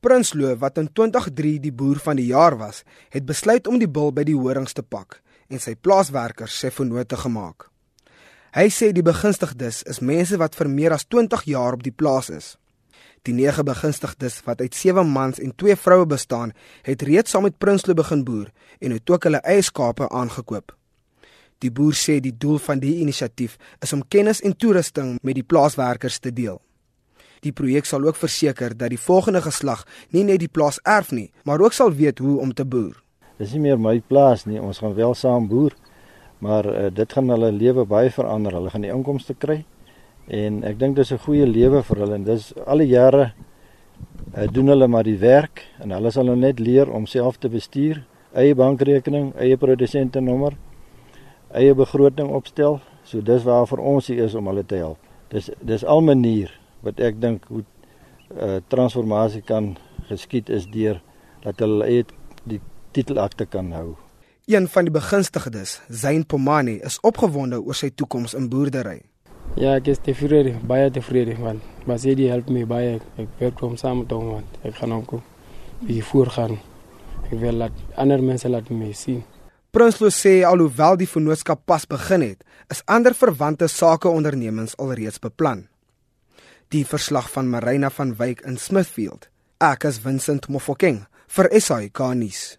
Prinsloo wat in 2003 die boer van die jaar was, het besluit om die bil by die horings te pak en sy plaaswerkers sê vennote gemaak. Hy sê die begunstigdes is mense wat vir meer as 20 jaar op die plaas is. Die nege begunstigdes wat uit 7 mans en 2 vroue bestaan, het reeds saam met Prinsloo begin boer en het ook hulle eie skape aangekoop. Die boer sê die doel van die inisiatief is om kennis en toerusting met die plaaswerkers te deel. Die projek sal ook verseker dat die volgende geslag nie net die plaas erf nie, maar ook sal weet hoe om te boer. Dis nie meer my plaas nie, ons gaan wel saam boer, maar uh, dit gaan hulle lewe baie verander. Hulle gaan die inkomste kry en ek dink dis 'n goeie lewe vir hulle en dis al die jare uh, doen hulle maar die werk en hulle sal nou net leer om self te bestuur, eie bankrekening, eie produsentenommer, eie begroting opstel. So dis waar vir ons hier is om hulle te help. Dis dis al manier wat ek dink hoe uh, transformasie kan geskied is deur dat hulle eie die titelakte kan hou. Een van die begunstigdes, Zain Pomani, is opgewonde oor sy toekoms in boerdery. Ja, ek is tevrede, baie tevrede man. Maar sy die help my baie. Ek werk hom saam met hom want ek gaan ook bietjie voorgaan. Ek wil laat ander mense laat my sien. Prinsloo sê alhoewel die vennootskap pas begin het, is ander verwante sakeondernemings alreeds beplan. Die verslag van Marina van Wyk in Smithfield. Ek is Vincent Mofokeng vir SAK nuus.